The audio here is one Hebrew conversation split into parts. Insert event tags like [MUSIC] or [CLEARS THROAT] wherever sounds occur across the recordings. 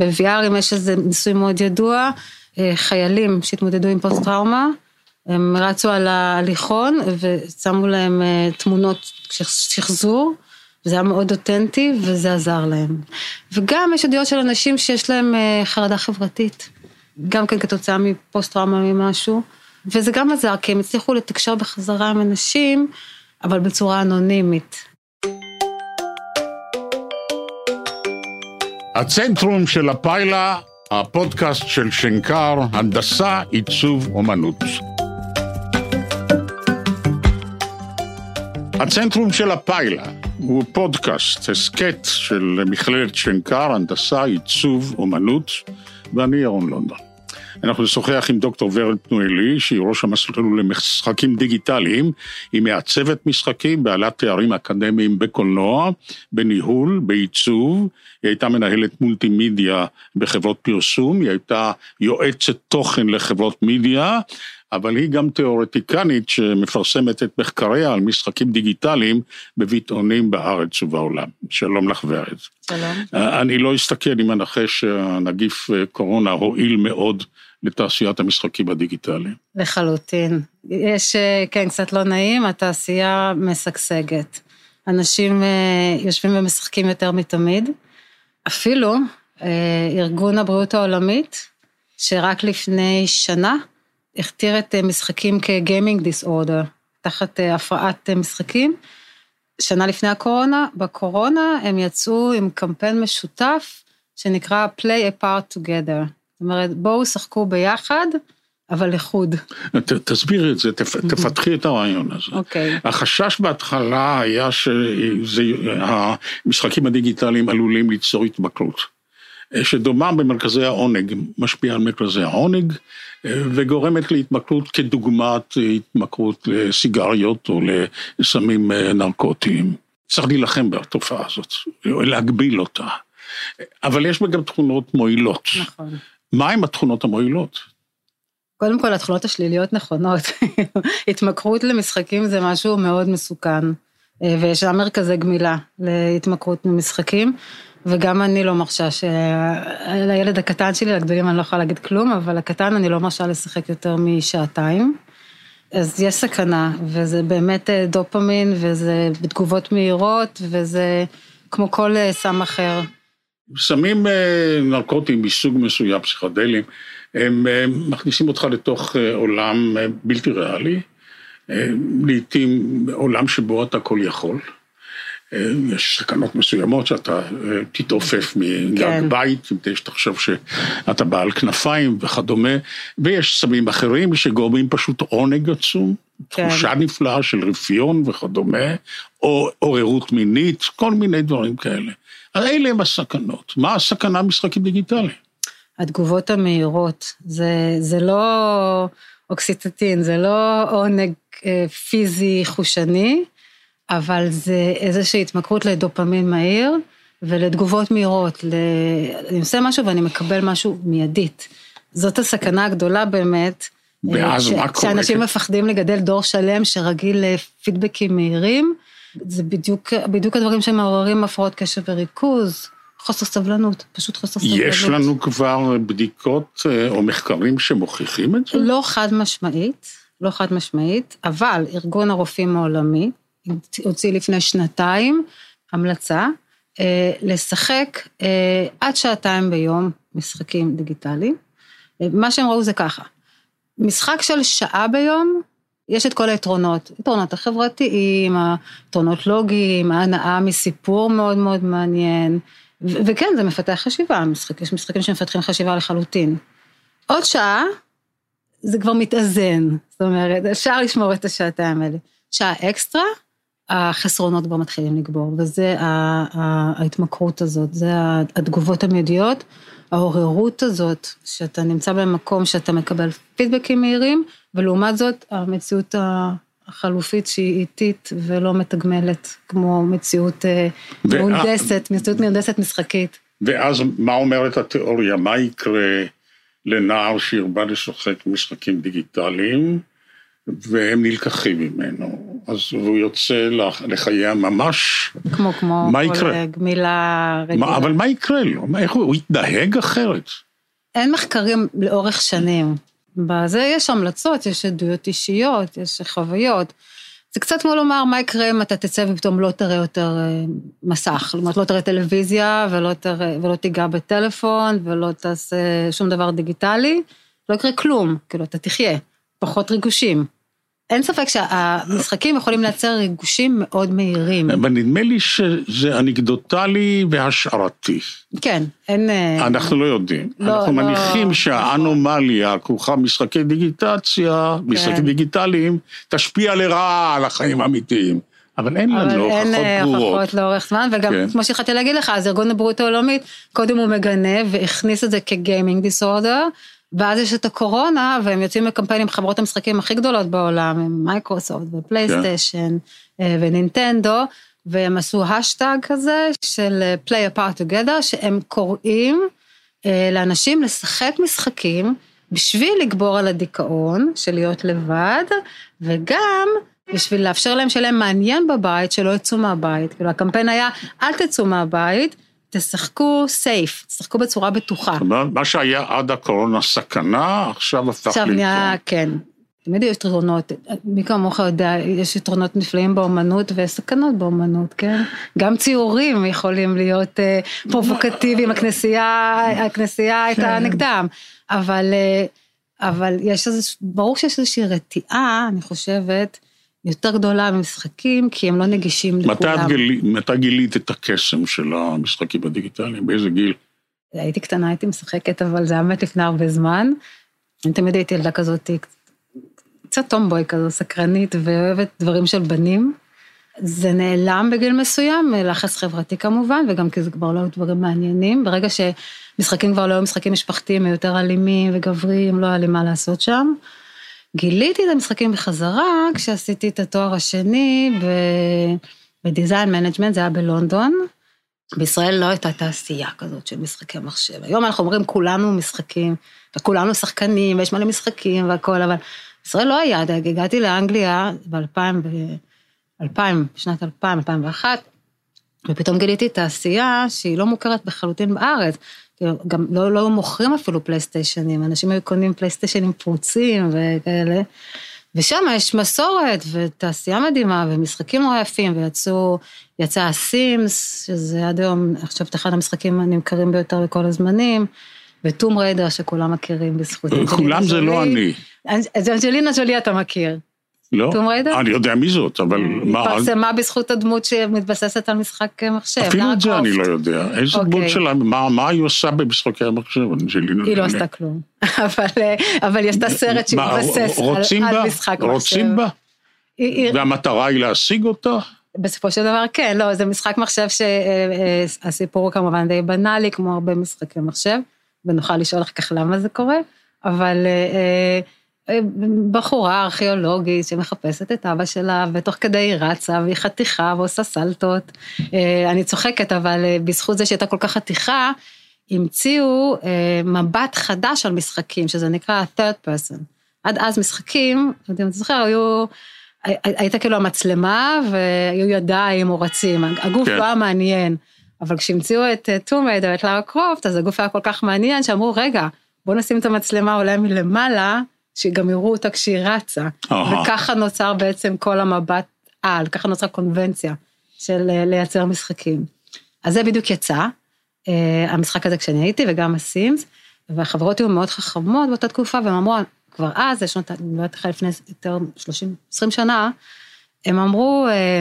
ב-VR אם יש איזה ניסוי מאוד ידוע, חיילים שהתמודדו עם פוסט טראומה, הם רצו על ההליכון ושמו להם תמונות שחזור, זה היה מאוד אותנטי וזה עזר להם. וגם יש עדויות של אנשים שיש להם חרדה חברתית, גם כן כתוצאה מפוסט טראומה ממשהו, וזה גם עזר, כי הם הצליחו לתקשר בחזרה עם אנשים, אבל בצורה אנונימית. הצנטרום של הפיילה, הפודקאסט של שנקר, הנדסה, עיצוב, אומנות. הצנטרום של הפיילה הוא פודקאסט, הסכת של מכללת שנקר, הנדסה, עיצוב, אומנות, ואני ירון לונדון. אנחנו נשוחח עם דוקטור ורד פנואלי, שהיא ראש המסלול למשחקים דיגיטליים. היא מעצבת משחקים, בעלת תארים אקדמיים בקולנוע, בניהול, בעיצוב. היא הייתה מנהלת מולטימדיה בחברות פרסום, היא הייתה יועצת תוכן לחברות מידיה, אבל היא גם תיאורטיקנית שמפרסמת את מחקריה על משחקים דיגיטליים בביטאונים בארץ ובעולם. שלום לך ורד. שלום. אני לא אסתכל אם אנחש שהנגיף קורונה הועיל מאוד לתעשיית המשחקים הדיגיטליים. לחלוטין. יש, כן, קצת לא נעים, התעשייה משגשגת. אנשים יושבים ומשחקים יותר מתמיד. אפילו ארגון הבריאות העולמית, שרק לפני שנה, הכתיר את משחקים כגיימינג דיסאורדר, תחת הפרעת משחקים. שנה לפני הקורונה, בקורונה הם יצאו עם קמפיין משותף שנקרא Play a Part Together. זאת אומרת, בואו שחקו ביחד, אבל לחוד. ת, תסבירי את זה, תפ, תפתחי את הרעיון הזה. אוקיי. Okay. החשש בהתחלה היה שהמשחקים הדיגיטליים עלולים ליצור התמכרות. שדומה במרכזי העונג, משפיעה על מרכזי העונג, וגורמת להתמכרות כדוגמת התמכרות לסיגריות או לסמים נרקוטיים. צריך להילחם בתופעה הזאת, להגביל אותה. אבל יש בה גם תכונות מועילות. נכון. מהם התכונות המועילות? קודם כל, התכונות השליליות נכונות. [LAUGHS] התמכרות למשחקים זה משהו מאוד מסוכן, ויש שם מרכזי גמילה להתמכרות ממשחקים, וגם אני לא מרשה שלילד הקטן שלי, לגדולים אני לא יכולה להגיד כלום, אבל הקטן אני לא מרשה לשחק יותר משעתיים. אז יש סכנה, וזה באמת דופמין, וזה בתגובות מהירות, וזה כמו כל סם אחר. סמים נרקוטיים מסוג מסוים, פסיכדלים, הם מכניסים אותך לתוך עולם בלתי ריאלי, לעתים עולם שבו אתה כל יכול. יש סכנות מסוימות שאתה תתעופף מגג כן. בית, כדי שתחשוב שאתה בעל כנפיים וכדומה, ויש סמים אחרים שגורמים פשוט עונג עצום, כן. תחושה נפלאה של רפיון וכדומה, או עוררות מינית, כל מיני דברים כאלה. אלה הם הסכנות. מה הסכנה במשחקים דיגיטליים? התגובות המהירות, זה, זה לא אוקסיטטין, זה לא עונג פיזי חושני, אבל זה איזושהי התמכרות לדופמין מהיר ולתגובות מהירות. ל... אני עושה משהו ואני מקבל משהו מיידית. זאת הסכנה הגדולה באמת. ואז ש... מה קורה? שאנשים מפחדים לגדל דור שלם שרגיל לפידבקים מהירים. זה בדיוק, בדיוק הדברים שמעוררים הפרעות קשב וריכוז, חוסר סבלנות, פשוט חוסר סבלנות. יש לנו כבר בדיקות או מחקרים שמוכיחים את זה? לא חד משמעית, לא חד משמעית, אבל ארגון הרופאים העולמי הוציא לפני שנתיים המלצה אה, לשחק אה, עד שעתיים ביום משחקים דיגיטליים. אה, מה שהם ראו זה ככה, משחק של שעה ביום, יש את כל היתרונות, היתרונות החברתיים, היתרונות לוגיים, ההנאה מסיפור מאוד מאוד מעניין, וכן, זה מפתח חשיבה, משחק, יש משחקים שמפתחים חשיבה לחלוטין. עוד שעה, זה כבר מתאזן, זאת אומרת, אפשר לשמור את השעתיים האלה. שעה אקסטרה, החסרונות כבר מתחילים לגבור, וזה ההתמכרות הזאת, זה התגובות המיידיות, העוררות הזאת, שאתה נמצא במקום שאתה מקבל פידבקים מהירים, ולעומת זאת המציאות החלופית שהיא איטית ולא מתגמלת, כמו מציאות מהונדסת, מציאות מהונדסת משחקית. ואז מה אומרת התיאוריה, מה יקרה לנער שירבה לשחק משחקים דיגיטליים, והם נלקחים ממנו? אז הוא יוצא לחיי הממש. כמו, כמו מה כל יקרה? גמילה רגילה. מה, אבל מה יקרה לו? מה, איך הוא, הוא יתנהג אחרת? אין מחקרים לאורך שנים. בזה יש המלצות, יש עדויות אישיות, יש חוויות. זה קצת כמו לומר מה יקרה אם אתה תצא ופתאום לא תראה יותר אה, מסך. זאת אומרת, לא תראה טלוויזיה ולא, תראה, ולא תיגע בטלפון ולא תעשה שום דבר דיגיטלי, לא יקרה כלום, כאילו, אתה תחיה, פחות ריגושים. אין ספק שהמשחקים יכולים לייצר ריגושים מאוד מהירים. אבל נדמה לי שזה אנקדוטלי והשערתי. כן, אין... אה, אנחנו לא יודעים. לא, אנחנו לא, מניחים נכון. שהאנומליה כרוכה משחקי דיגיטציה, משחקים כן. דיגיטליים, תשפיע לרעה על החיים האמיתיים. אבל אין אבל לנו אין הוכחות אה, ברורות. הוכחות לאורך זמן, וגם כן. כמו שהתחלתי להגיד לך, אז ארגון הבריאות העולמית, קודם הוא מגנה והכניס את זה כ gaming disorder, ואז יש את הקורונה, והם יוצאים לקמפיינים, חברות המשחקים הכי גדולות בעולם, הם מייקרוסופט ופלייסטיישן אה, ונינטנדו, והם עשו השטג כזה של אה, play a part together, שהם קוראים אה, לאנשים לשחק משחקים בשביל לגבור על הדיכאון של להיות לבד, וגם בשביל לאפשר להם שיהיה להם מעניין בבית, שלא יצאו מהבית. כאילו הקמפיין היה, אל תצאו מהבית, תשחקו סייף, תשחקו בצורה בטוחה. מה שהיה עד הקורונה סכנה, עכשיו הפך עכשיו. נהיה, כן. תמיד יש יתרונות, מי כמוך יודע, יש יתרונות נפלאים באומנות וסכנות באומנות, כן? גם ציורים יכולים להיות אה, פרובוקטיביים, הכנסייה, הכנסייה הייתה כן. נגדם, אבל, אה, אבל יש איזה, ברור שיש איזושהי רתיעה, אני חושבת, יותר גדולה במשחקים, כי הם לא נגישים מתי, לכולם. את גילי, מתי גילית את הקסם של המשחקים הדיגיטליים? באיזה גיל? הייתי קטנה, הייתי משחקת, אבל זה היה באמת לפני הרבה זמן. אני תמיד הייתי ילדה כזאת, קצת טומבוי כזו, סקרנית ואוהבת דברים של בנים. זה נעלם בגיל מסוים, לחץ חברתי כמובן, וגם כי זה כבר לא היו דברים מעניינים. ברגע שמשחקים כבר לא היו משחקים משפחתיים, היו יותר אלימים וגבריים, לא היה לי מה לעשות שם. גיליתי את המשחקים בחזרה כשעשיתי את התואר השני ב design management, זה היה בלונדון. בישראל לא הייתה תעשייה כזאת של משחקי מחשב. היום אנחנו אומרים כולנו משחקים, וכולנו שחקנים, ויש מלא משחקים והכל, אבל בישראל לא היה, הגעתי לאנגליה ב-2000, ב- בשנת 2000, 2001, ופתאום גיליתי תעשייה שהיא לא מוכרת בחלוטין בארץ. גם לא, לא מוכרים אפילו פלייסטיישנים, אנשים היו קונים פלייסטיישנים פרוצים וכאלה. ושם יש מסורת ותעשייה מדהימה ומשחקים נורא יפים ויצאו, יצא הסימס, שזה עד היום, אני חושבת אחד המשחקים הנמכרים ביותר בכל הזמנים, וטום ריידר שכולם מכירים בזכות. [CLEARS THROAT] כולם זה לא אני. אז אנג'לינה ג'ולי אתה מכיר. לא? טום ריידר? אני יודע מי זאת, אבל מה... היא פרסמה בזכות הדמות שמתבססת על משחק מחשב. אפילו את זה אני. לא יודע. איזה אוקיי. דמות שלה, מה היא עושה במשחקי המחשב? אנג'לינה היא לא? עשתה כלום, [LAUGHS] אבל, אבל היא עשתה סרט מה, שהתבסס על, משחק מחשב. רוצים בה? והמטרה היא להשיג אותה? בסופו של דבר כן, לא, זה משחק מחשב שהסיפור הוא כמובן די בנאלי, כמו הרבה משחקי מחשב, ונוכל לשאול אחר כך למה זה קורה, אבל אה, אה, בחורה ארכיאולוגית שמחפשת את אבא שלה, ותוך כדי היא רצה, והיא חתיכה ועושה סלטות. אה, אני צוחקת, אבל אה, בזכות זה שהייתה כל כך חתיכה, המציאו אה, מבט חדש על משחקים, שזה נקרא third person. עד אז משחקים, לא יודע אם אתה זוכר, היו... הייתה כאילו המצלמה והיו ידיים או רצים, הגוף כן. לא היה מעניין, אבל כשהמציאו את טום ריידר, את לארה קרופט, אז הגוף היה כל כך מעניין, שאמרו, רגע, בוא נשים את המצלמה אולי מלמעלה, שגם יראו אותה כשהיא רצה. אהה. וככה נוצר בעצם כל המבט על, ככה נוצרה קונבנציה של אה, לייצר משחקים. אז זה בדיוק יצא, אה, המשחק הזה כשאני הייתי, וגם הסימס, והחברות היו מאוד חכמות באותה תקופה, והן אמרו, כבר אז, זה שנות, אני מדברת איתך לפני יותר 30, 20 שנה, הם אמרו, אה,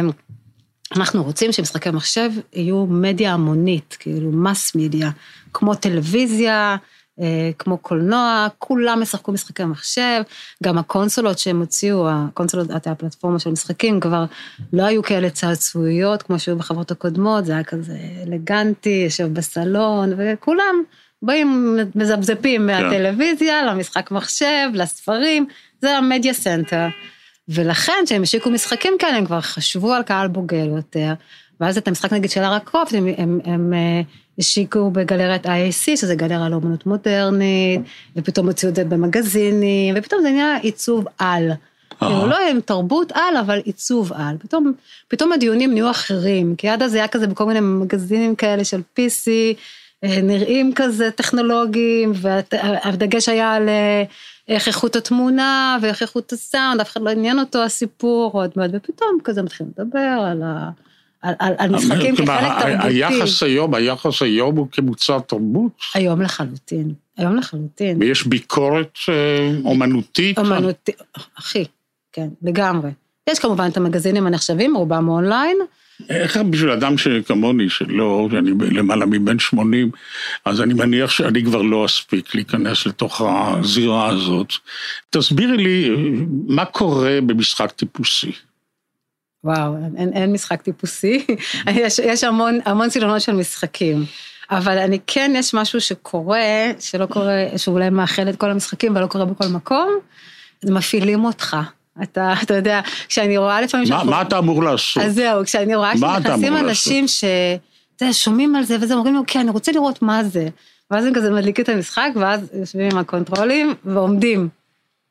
אנחנו רוצים שמשחקי מחשב יהיו מדיה המונית, כאילו מס מדיה, כמו טלוויזיה, כמו קולנוע, כולם ישחקו משחקי מחשב, גם הקונסולות שהם הוציאו, הקונסולות, הייתה הפלטפורמה של משחקים, כבר לא היו כאלה צעצועיות כמו שהיו בחברות הקודמות, זה היה כזה אלגנטי, יושב בסלון, וכולם באים, מזפזפים מהטלוויזיה למשחק מחשב, לספרים, זה ה media center. ולכן כשהם השיקו משחקים כאלה, הם כבר חשבו על קהל בוגר יותר, ואז את המשחק נגיד של לארה קרופט, הם, הם, הם אה, השיקו בגלריית ICA, שזה גלריה לאומנות מודרנית, ופתאום הוציאו את זה במגזינים, ופתאום זה נהיה עיצוב על. כאילו לא עם תרבות על, אבל עיצוב על. פתאום, פתאום הדיונים נהיו אחרים, כי עד אז היה כזה בכל מיני מגזינים כאלה של PC, אה, נראים כזה טכנולוגיים, והדגש היה על אה, איך איכות התמונה ואיך איכות הסאונד, אף אחד לא עניין אותו הסיפור עוד מעט, ופתאום כזה מתחילים לדבר על ה... על, על, על משחקים כחלק תרבותי. היחס היום, היחס היום הוא כמוצר תרבות? היום לחלוטין, היום לחלוטין. ויש ביקורת אה, אומנותית? אומנותית, אחי, כן, לגמרי. יש כמובן את המגזינים הנחשבים, רובם אונליין. איך בשביל אדם שכמוני, שלא, שאני למעלה מבן 80, אז אני מניח שאני כבר לא אספיק להיכנס לתוך הזירה הזאת. תסבירי לי, מה קורה במשחק טיפוסי? וואו, אין, אין משחק טיפוסי, [LAUGHS] יש, יש המון, המון סגנונות של משחקים. אבל אני כן, יש משהו שקורה, שלא קורה, שאולי מאחד את כל המשחקים ולא קורה בכל מקום, מפעילים אותך. אתה, אתה יודע, כשאני רואה לפעמים... מה, מה אתה אמור לעשות? אז זהו, כשאני רואה שנכנסים אנשים ש... אתה יודע, שומעים על זה וזה, אומרים לי, אוקיי, אני רוצה לראות מה זה. ואז הם כזה מדליקים את המשחק, ואז יושבים עם הקונטרולים ועומדים.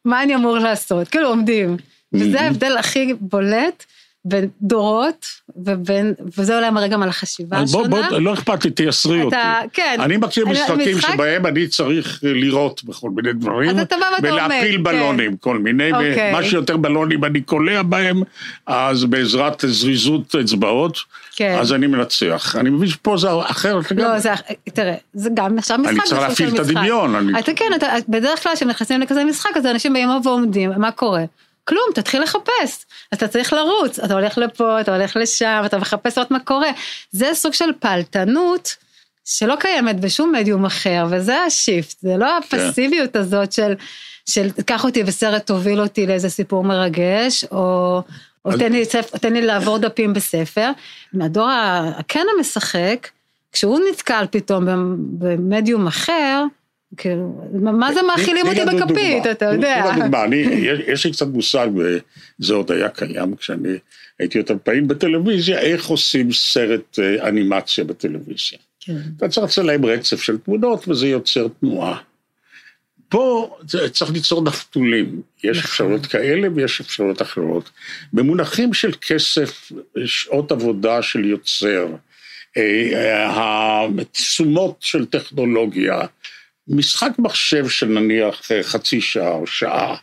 מה אני אמור לעשות? כאילו עומדים. וזה ההבדל הכי בולט בין דורות, ובין, וזה אולי מראה גם על החשיבה השונה. בוא, בוא, לא אכפת לי, תייסרי אותי. כן. אני מכיר משחקים משחק... שבהם אני צריך לירות בכל מיני דברים. ולהפיל כן. בלונים, כל מיני, אוקיי. ומה שיותר בלונים אני קולע בהם, אז בעזרת זריזות אצבעות, כן. אז אני מנצח. אני מבין שפה זה אחרת לגמרי. לא, זה, תראה, זה גם עכשיו משחק. אני צריך להפעיל את הדמיון. אני... אתה כן, אתה, בדרך כלל כשהם נכנסים לכזה משחק, אז אנשים באים ועומדים, מה קורה? כלום, תתחיל לחפש. אתה צריך לרוץ, אתה הולך לפה, אתה הולך לשם, אתה מחפש לראות מה קורה. זה סוג של פעלתנות שלא קיימת בשום מדיום אחר, וזה השיפט, זה לא הפסיביות הזאת של, של קח אותי בסרט, תוביל אותי לאיזה סיפור מרגש, או, או תן, לי, תן לי לעבור דפים בספר. מהדור הכן המשחק, כשהוא נתקל פתאום במדיום אחר, כאילו, מה זה מאכילים אותי בכפית, אתה יודע. יש לי קצת מושג, וזה עוד היה קיים כשאני הייתי יותר פעיל בטלוויזיה, איך עושים סרט אה, אנימציה בטלוויזיה. כן. אתה צריך לצלם רצף של תמונות וזה יוצר תנועה. פה צריך ליצור נפתולים, יש נכון. אפשרויות כאלה ויש אפשרויות אחרות. במונחים של כסף, שעות עבודה של יוצר, אה, אה, התשומות של טכנולוגיה, משחק מחשב של נניח אה, חצי שעה או שעה,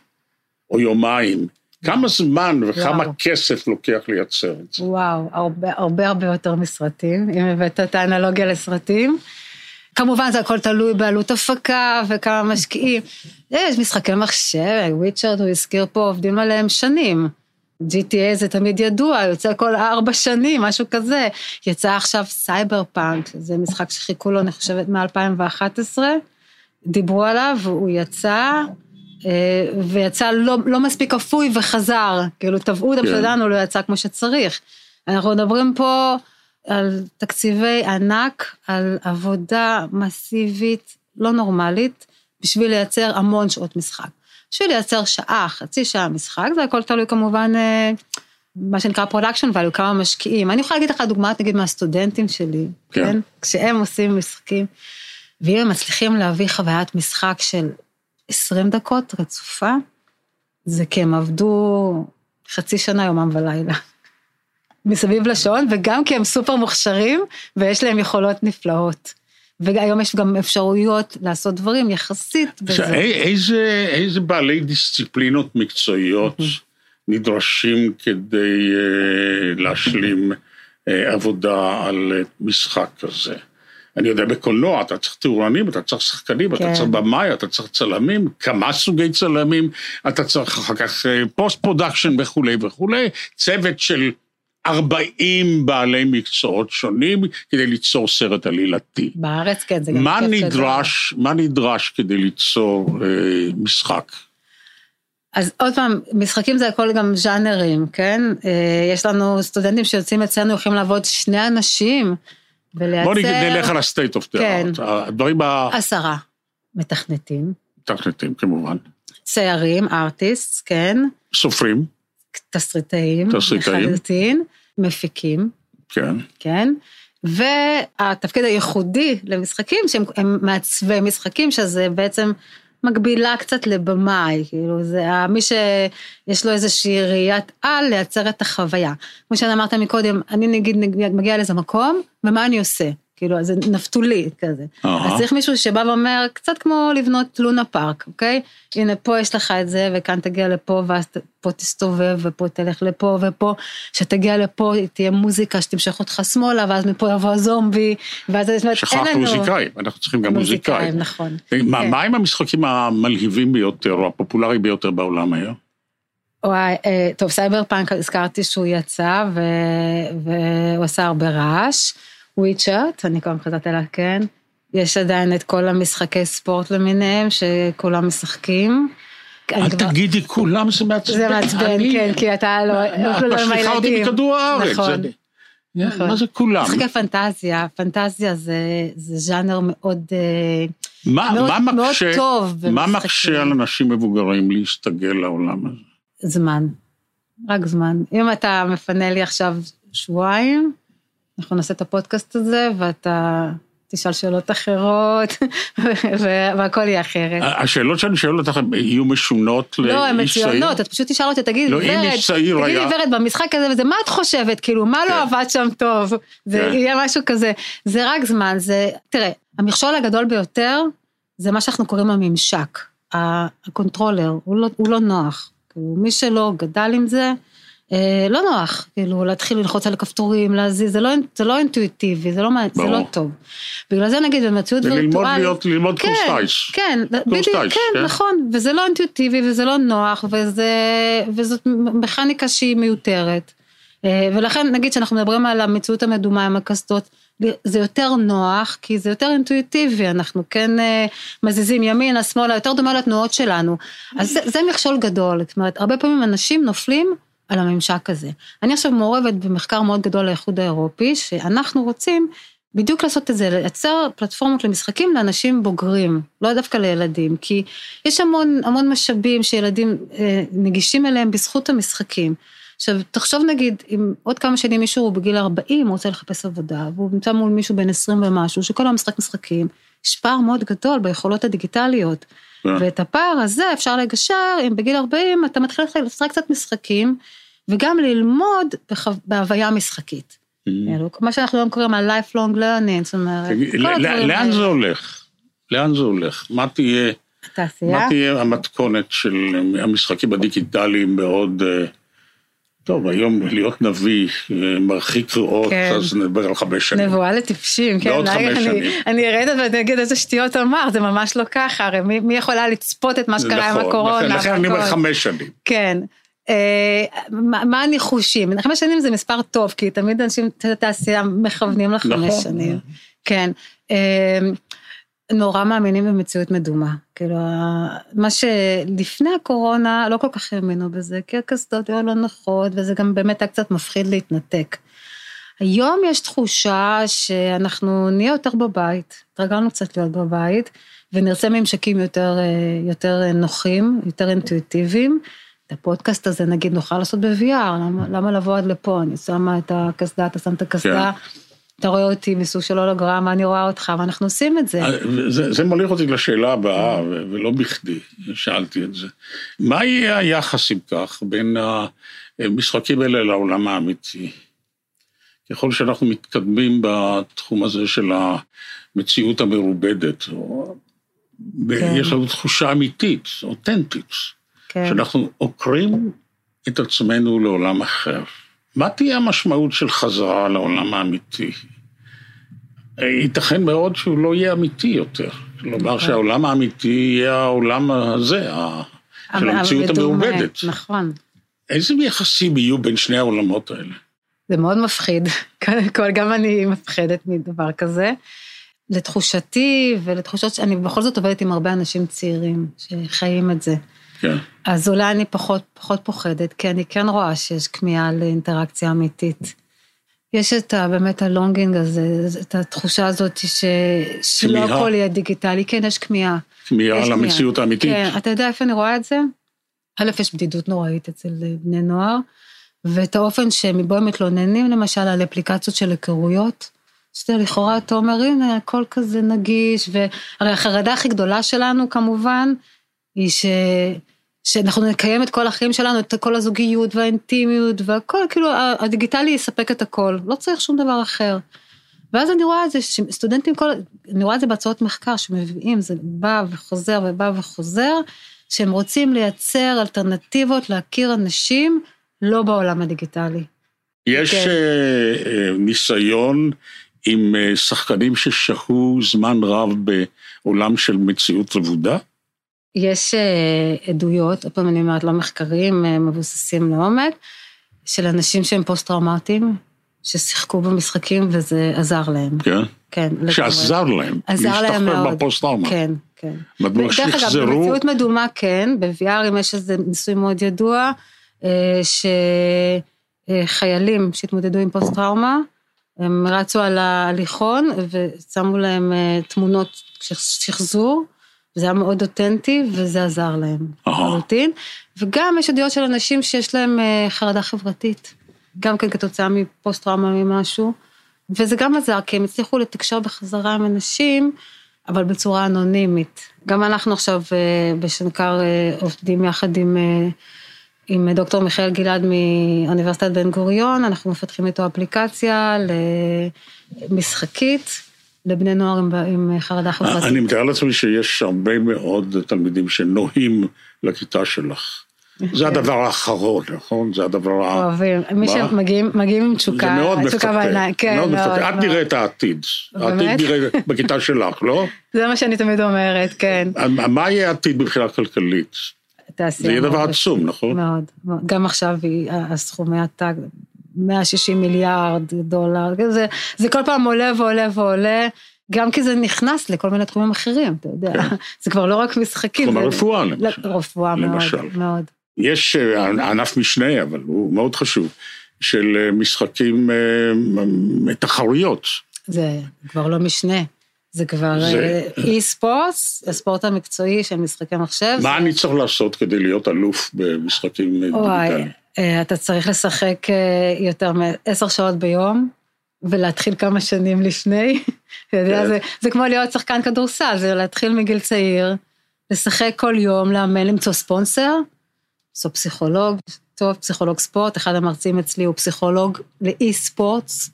או יומיים, כמה זמן וכמה וואו. כסף לוקח לייצר את זה? וואו, הרבה הרבה הרבה יותר מסרטים, אם הבאת את האנלוגיה לסרטים. כמובן זה הכל תלוי בעלות הפקה וכמה משקיעים. יש משחקי מחשב, וויצ'רד הוא הזכיר פה, עובדים עליהם שנים. GTA זה תמיד ידוע, יוצא כל ארבע שנים, משהו כזה. יצא עכשיו סייבר פאנק, זה משחק שחיכו לו, אני חושבת, מ-2011. דיברו עליו, הוא יצא, אה, ויצא לא, לא מספיק אפוי וחזר, כאילו תבעו אותם כן. שלנו, לא יצא כמו שצריך. אנחנו מדברים פה על תקציבי ענק, על עבודה מסיבית, לא נורמלית, בשביל לייצר המון שעות משחק. בשביל לייצר שעה, חצי שעה משחק, זה הכל תלוי כמובן, אה, מה שנקרא production ואלו כמה משקיעים. אני יכולה להגיד לך דוגמא, נגיד, מהסטודנטים שלי, כן? כן? כשהם עושים משחקים. ואם הם מצליחים להביא חוויית משחק של 20 דקות רצופה, זה כי הם עבדו חצי שנה יומם ולילה. [LAUGHS] מסביב לשעון, וגם כי הם סופר מוכשרים, ויש להם יכולות נפלאות. והיום יש גם אפשרויות לעשות דברים יחסית בזה. איזה, איזה בעלי דיסציפלינות מקצועיות נדרשים כדי אה, להשלים אה, עבודה על אה, משחק כזה? אני יודע, בקולנוע אתה צריך תאורנים, אתה צריך שחקנים, כן. אתה צריך במאי, אתה צריך צלמים, כמה סוגי צלמים, אתה צריך אחר כך פוסט אה, production וכולי וכולי, צוות של 40 בעלי מקצועות שונים כדי ליצור סרט עלילתי. בארץ כן, זה גם מה נדרש, מה נדרש כדי ליצור אה, משחק? אז עוד פעם, משחקים זה הכל גם ז'אנרים, כן? אה, יש לנו סטודנטים שיוצאים אצלנו, יכולים לעבוד שני אנשים. ולייצר... בוא נלך על ה-state of the כן. art. הדברים ה... עשרה מתכנתים. מתכנתים, כמובן. ציירים, ארטיסט, כן. סופרים. תסריטאים. תסריטאים. לחלוטין. מפיקים. כן. כן. והתפקיד הייחודי למשחקים, שהם מעצבי משחקים, שזה בעצם מקבילה קצת לבמאי, כאילו זה מי שיש לו איזושהי ראיית על לייצר את החוויה. כמו שאמרת מקודם, אני נגיד מגיע לאיזה מקום, ומה אני עושה? כאילו, זה נפתולי כזה. Uh-huh. אז צריך מישהו שבא ואומר, קצת כמו לבנות לונה פארק, אוקיי? הנה, פה יש לך את זה, וכאן תגיע לפה, ואז פה תסתובב, ופה תלך לפה, ופה, כשתגיע לפה, תהיה מוזיקה שתמשך אותך שמאלה, ואז מפה יבוא הזומבי, ואז זאת אומרת, אין לנו... שכחת מוזיקאים, אנחנו צריכים גם מוזיקאים. מוזיקאים, נכון. מה, כן. מה עם המשחקים המלהיבים ביותר, או הפופולריים ביותר בעולם היום? וואי, אה, טוב, סייברפאנק, הזכרתי שהוא יצא. והוא עשה הרבה רעש. וויצ'ר, אני כבר חזרתי לה, כן. יש עדיין את כל המשחקי ספורט למיניהם, שכולם משחקים. אל תגידי כולם, זה מעצבן. זה מעצבן, כן, כי אתה לא, לא עם הילדים. אותי מכדור הארץ. נכון. נכון. מה זה כולם? משחקי פנטזיה, פנטזיה זה, זה ז'אנר מאוד, אה, מה, מאוד, מה מאוד מקשה, טוב. מה מקשה על אנשים מבוגרים להסתגל לעולם הזה? זמן, רק זמן. אם אתה מפנה לי עכשיו שבועיים, אנחנו נעשה את הפודקאסט הזה, ואתה תשאל שאלות אחרות, והכל יהיה אחרת. השאלות שאני שואל אותך יהיו משונות לאיש צעיר? לא, הן מצוינות, את פשוט תשאל אותי, תגידי, לא, ורד, תגידי ורד, במשחק הזה וזה, מה את חושבת, כאילו, מה לא כן. עבד שם טוב? זה כן. יהיה משהו כזה. זה רק זמן, זה, תראה, המכשול הגדול ביותר, זה מה שאנחנו קוראים הממשק. ה controller, הוא לא, לא נוח. כאילו, מי שלא גדל עם זה, לא נוח, כאילו, להתחיל ללחוץ על הכפתורים, להזיז, זה לא, זה לא אינטואיטיבי, זה לא, זה לא טוב. בגלל זה נגיד במציאות וירטואלית... וללמוד להיות, ללמוד כן, קורס טייס. כן, בדיוק, כן, כן, נכון, וזה לא אינטואיטיבי וזה לא נוח, וזה, וזאת מכניקה שהיא מיותרת. אה, ולכן נגיד שאנחנו מדברים על המציאות המדומה עם הקסדות, זה יותר נוח, כי זה יותר אינטואיטיבי, אנחנו כן אה, מזיזים ימינה, שמאלה, יותר דומה לתנועות שלנו. אז זה, זה מכשול גדול, זאת אומרת, הרבה פעמים אנשים נופלים על הממשק הזה. אני עכשיו מעורבת במחקר מאוד גדול לאיחוד האירופי, שאנחנו רוצים בדיוק לעשות את זה, לייצר פלטפורמות למשחקים לאנשים בוגרים, לא דווקא לילדים, כי יש המון, המון משאבים שילדים אה, נגישים אליהם בזכות המשחקים. עכשיו, תחשוב נגיד, אם עוד כמה שנים מישהו הוא בגיל 40, הוא רוצה לחפש עבודה, והוא נמצא מול מישהו בן 20 ומשהו, שכל היום משחק משחקים, יש פער מאוד גדול ביכולות הדיגיטליות. אה. ואת הפער הזה אפשר לגשר אם בגיל 40 אתה מתחיל לשחק קצת משחקים, וגם ללמוד בהוויה משחקית. Mm-hmm. מה שאנחנו היום קוראים על lifelong learning, זאת אומרת, לאן זה הולך? לאן זה הולך? מה תהיה... התעשייה? מה תהיה המתכונת של המשחקים הדיגיטליים בעוד... אה, טוב, היום להיות נביא אה, מרחיק ראות, כן. אז נדבר על חמש שנים. נבואה לטיפשים, כן. בעוד חמש אני, שנים. אני זה ואני אגיד איזה שטויות אמר, זה ממש לא ככה, הרי מי, מי יכולה לצפות את מה שקרה נכון, עם הקורונה? נכון, לכן אני אומר חמש שנים. כן. אה, מה הניחושים? חמש שנים זה מספר טוב, כי תמיד אנשים, תעשייה מכוונים לחמש נכון. שנים. כן. אה, נורא מאמינים במציאות מדומה. כאילו, מה שלפני הקורונה לא כל כך האמינו בזה, כי הקסדות היו לא נוחות, וזה גם באמת היה קצת מפחיד להתנתק. היום יש תחושה שאנחנו נהיה יותר בבית, התרגלנו קצת להיות בבית, ונרצה ממשקים יותר, אה, יותר נוחים, יותר אינטואיטיביים. את הפודקאסט הזה נגיד נוכל לעשות ב-VR, למה, למה לבוא עד לפה, אני שמה את הקסדה, אתה שם את הקסדה. כן. אתה רואה אותי מסוג של הולוגרמה, אני רואה אותך, ואנחנו עושים את זה. אה, זה, זה מוליך אותי לשאלה הבאה, ולא בכדי שאלתי את זה. מה יהיה היחס, אם כך, בין המשחקים האלה לעולם האמיתי? ככל שאנחנו מתקדמים בתחום הזה של המציאות המרובדת, כן. יש לנו תחושה אמיתית, אותנטית. כן. שאנחנו עוקרים את עצמנו לעולם אחר. מה תהיה המשמעות של חזרה לעולם האמיתי? ייתכן מאוד שהוא לא יהיה אמיתי יותר. כלומר נכון. שהעולם האמיתי יהיה העולם הזה, של המציאות המעובדת. נכון. איזה יחסים יהיו בין שני העולמות האלה? זה מאוד מפחיד, [LAUGHS] קודם כל גם אני מפחדת מדבר כזה. לתחושתי ולתחושות שאני בכל זאת עובדת עם הרבה אנשים צעירים שחיים את זה. כן. אז אולי אני פחות, פחות פוחדת, כי אני כן רואה שיש כמיהה לאינטראקציה אמיתית. יש את ה, באמת הלונגינג הזה, את התחושה הזאת ש, שלא הכל יהיה דיגיטלי, כן, יש כמיהה. כמיהה על המציאות האמיתית. כן, אתה יודע איפה אני רואה את זה? א', יש בדידות נוראית אצל בני נוער, ואת האופן שמבו הם מתלוננים, למשל, על אפליקציות של היכרויות, שאתה לכאורה, אתה אומר, הנה, הכל כזה נגיש, והרי החרדה הכי גדולה שלנו, כמובן, היא ש... שאנחנו נקיים את כל החיים שלנו, את כל הזוגיות והאינטימיות והכל, כאילו הדיגיטלי יספק את הכל, לא צריך שום דבר אחר. ואז אני רואה את זה, שסטודנטים, כל, אני רואה את זה בהצעות מחקר שמביאים, זה בא וחוזר ובא וחוזר, שהם רוצים לייצר אלטרנטיבות להכיר אנשים לא בעולם הדיגיטלי. יש כן. uh, ניסיון עם uh, שחקנים ששהו זמן רב בעולם של מציאות רבודה? יש uh, עדויות, עוד פעם אני אומרת, לא מחקרים uh, מבוססים לעומק, של אנשים שהם פוסט-טראומטיים, ששיחקו במשחקים וזה עזר להם. כן? כן. שעזר להם. עזר להם מאוד. להשתחרר בפוסט-טראומה. כן, כן. מדוע שחזרו... דרך אגב, במציאות מדומה כן, ב-VR אם יש איזה ניסוי מאוד ידוע, שחיילים שהתמודדו עם פוסט-טראומה, הם רצו על ההליכון ושמו להם תמונות שחזור. זה היה מאוד אותנטי וזה עזר להם לחלוטין. וגם יש עדויות של אנשים שיש להם חרדה חברתית, גם כן כתוצאה מפוסט טראומה ממשהו, וזה גם עזר, כי הם הצליחו לתקשר בחזרה עם אנשים, אבל בצורה אנונימית. גם אנחנו עכשיו בשנקר עובדים יחד עם, עם דוקטור מיכאל גלעד מאוניברסיטת בן גוריון, אנחנו מפתחים איתו אפליקציה למשחקית. לבני נוער עם, עם חרדה חברתית. אני מתאר לעצמי שיש הרבה מאוד תלמידים שנוהים לכיתה שלך. זה כן. הדבר האחרון, נכון? זה הדבר ה... אוהבים, מי שמגיעים עם תשוקה, זה מאוד מפתה, כן, מאוד מפתה. את נראית את העתיד. העתיד נראה בכיתה [LAUGHS] שלך, לא? זה מה שאני תמיד אומרת, כן. מה יהיה העתיד מבחינה כלכלית? זה יהיה דבר עצום, נכון? מאוד. גם עכשיו הסכומי הטאג, 160 מיליארד דולר, זה, זה כל פעם עולה ועולה ועולה, גם כי זה נכנס לכל מיני תחומים אחרים, אתה יודע, כן. זה כבר לא רק משחקים. תחום הרפואה למשל. רפואה למשל. מאוד, מאוד. יש אה, ענף משנה, אבל הוא מאוד חשוב, של אה, משחקים, אה, תחרויות. זה כבר לא משנה. זה כבר אי ספורט, הספורט המקצועי של משחקי מחשב. מה אני צריך לעשות כדי להיות אלוף במשחקים דיגיטליים? אה, אתה צריך לשחק אה, יותר מעשר שעות ביום, ולהתחיל כמה שנים לפני. כן. זה, זה כמו להיות שחקן כדורסל, זה להתחיל מגיל צעיר, לשחק כל יום, לאמן, למצוא ספונסר, למצוא פסיכולוג, טוב, פסיכולוג ספורט, אחד המרצים אצלי הוא פסיכולוג לאי ספורטס,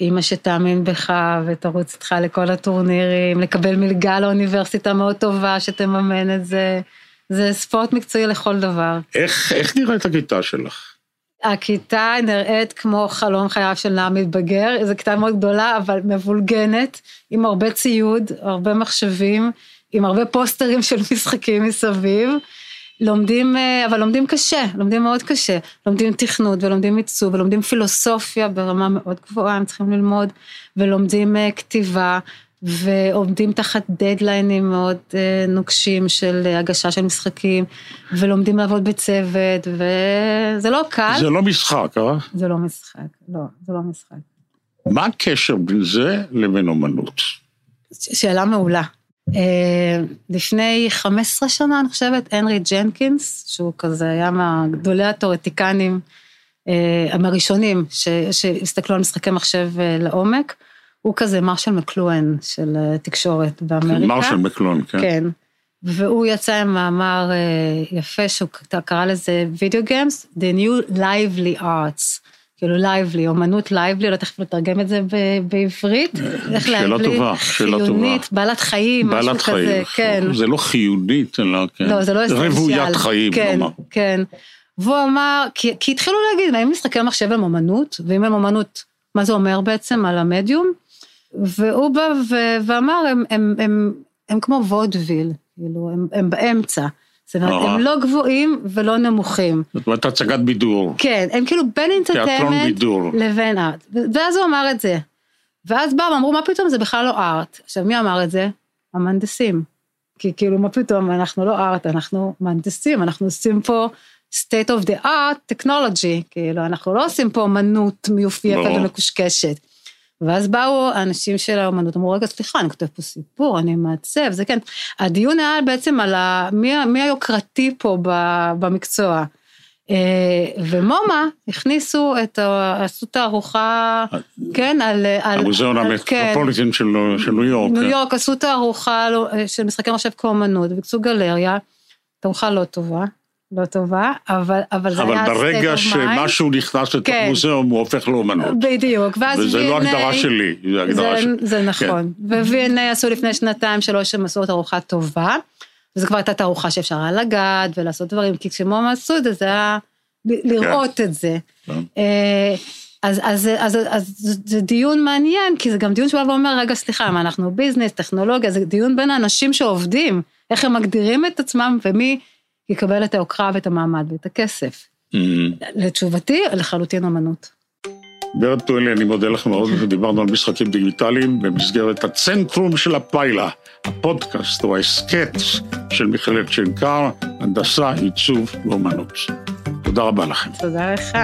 אימא שתאמין בך ותרוץ איתך לכל הטורנירים, לקבל מלגה לאוניברסיטה מאוד טובה שתממן את זה. זה ספורט מקצועי לכל דבר. איך, איך נראית הכיתה שלך? הכיתה נראית כמו חלום חייו של נער מתבגר, זו כיתה מאוד גדולה, אבל מבולגנת, עם הרבה ציוד, הרבה מחשבים, עם הרבה פוסטרים של משחקים מסביב. לומדים, אה, אבל לומדים קשה, לומדים מאוד קשה. לומדים תכנות ולומדים עיצוב ולומדים פילוסופיה ברמה מאוד גבוהה, הם צריכים ללמוד, ולומדים אה, כתיבה, ועומדים תחת דדליינים מאוד אה, נוקשים של הגשה של משחקים, ולומדים לעבוד בצוות, וזה לא קל. זה לא משחק, אה? זה לא משחק, לא, זה לא משחק. מה הקשר בין זה לבין אומנות? שאלה מעולה. אה, לפני 15 שנה, אני חושבת, הנרי ג'נקינס, שהוא כזה היה מהגדולי התיאורטיקנים, הראשונים שהסתכלו על משחקי מחשב לעומק, הוא כזה מרשל מקלוהן של אה, תקשורת באמריקה. מרשל מקלוהן, כן. כן. והוא יצא עם מאמר אה, יפה שהוא קרא לזה Video Games, The New Lively Arts. כאילו lively, אומנות lively, לא תכף לתרגם את זה בעברית. אה, שאלה טובה, שאלה טובה. חיונית, בעלת חיים, משהו כזה, כן. זה לא חיונית, אלא כן. לא, זה לא essential. רוויית חיים, כן, נאמר. כן. והוא אמר, כי, כי התחילו להגיד, האם משחקי מחשב הם אומנות, ואם הם אומנות, מה זה אומר בעצם על המדיום? והוא בא ואמר, הם, כמו וודוויל, כאילו, הם באמצע. זאת אומרת, הם לא גבוהים ולא נמוכים. זאת אומרת, הצגת בידור. כן, הם כאילו בין אינטרטיימנט לבין ארט. ואז הוא אמר את זה. ואז באו, אמרו, מה פתאום, זה בכלל לא ארט. עכשיו, מי אמר את זה? המהנדסים. כי כאילו, מה פתאום, אנחנו לא ארט, אנחנו מהנדסים, אנחנו עושים פה state of the art technology, כאילו, אנחנו לא עושים פה אמנות מיופייפת. ומקושקשת. ואז באו האנשים של האומנות, אמרו, רגע, סליחה, אני כותב פה סיפור, אני מעצב, זה כן. הדיון היה בעצם על ה, מי, מי היוקרתי פה במקצוע. ומומה הכניסו את, עשו תערוכה, כן, על... המוזיאון המטרופוליטין של ניו יורק. ניו יורק, עשו תערוכה של משחקי מחשב כאומנות, וביקצו גלריה, תערוכה לא טובה. לא טובה, אבל, אבל זה היה אבל ברגע שמשהו נכנס לתוך כן. מוזיאום, הוא הופך לאומנות. בדיוק, ואז וזה V&A, לא הגדרה שלי, זה הגדרה זה, שלי. זה נכון. כן. ו-V&A עשו לפני שנתיים, שלוש, הם עשו תערוכה טובה, וזו כבר הייתה תערוכה שאפשר היה לגעת ולעשות דברים, כי כשמומה עשו את זה, זה היה לראות כן. את זה. כן. אז, אז, אז, אז, אז זה דיון מעניין, כי זה גם דיון שבא ואומר, רגע, סליחה, מה אנחנו ביזנס, טכנולוגיה, זה דיון בין האנשים שעובדים, איך הם מגדירים את עצמם ומי יקבל את היוקרה ואת המעמד ואת הכסף. Mm-hmm. לתשובתי, לחלוטין אמנות. ורד טואלי, אני מודה לך מאוד, דיברנו על משחקים דיגיטליים במסגרת הצנטרום של הפיילה, הפודקאסט או ההסכת של מכללת שנקר, הנדסה, עיצוב ואומנות. תודה רבה לכם. תודה לך.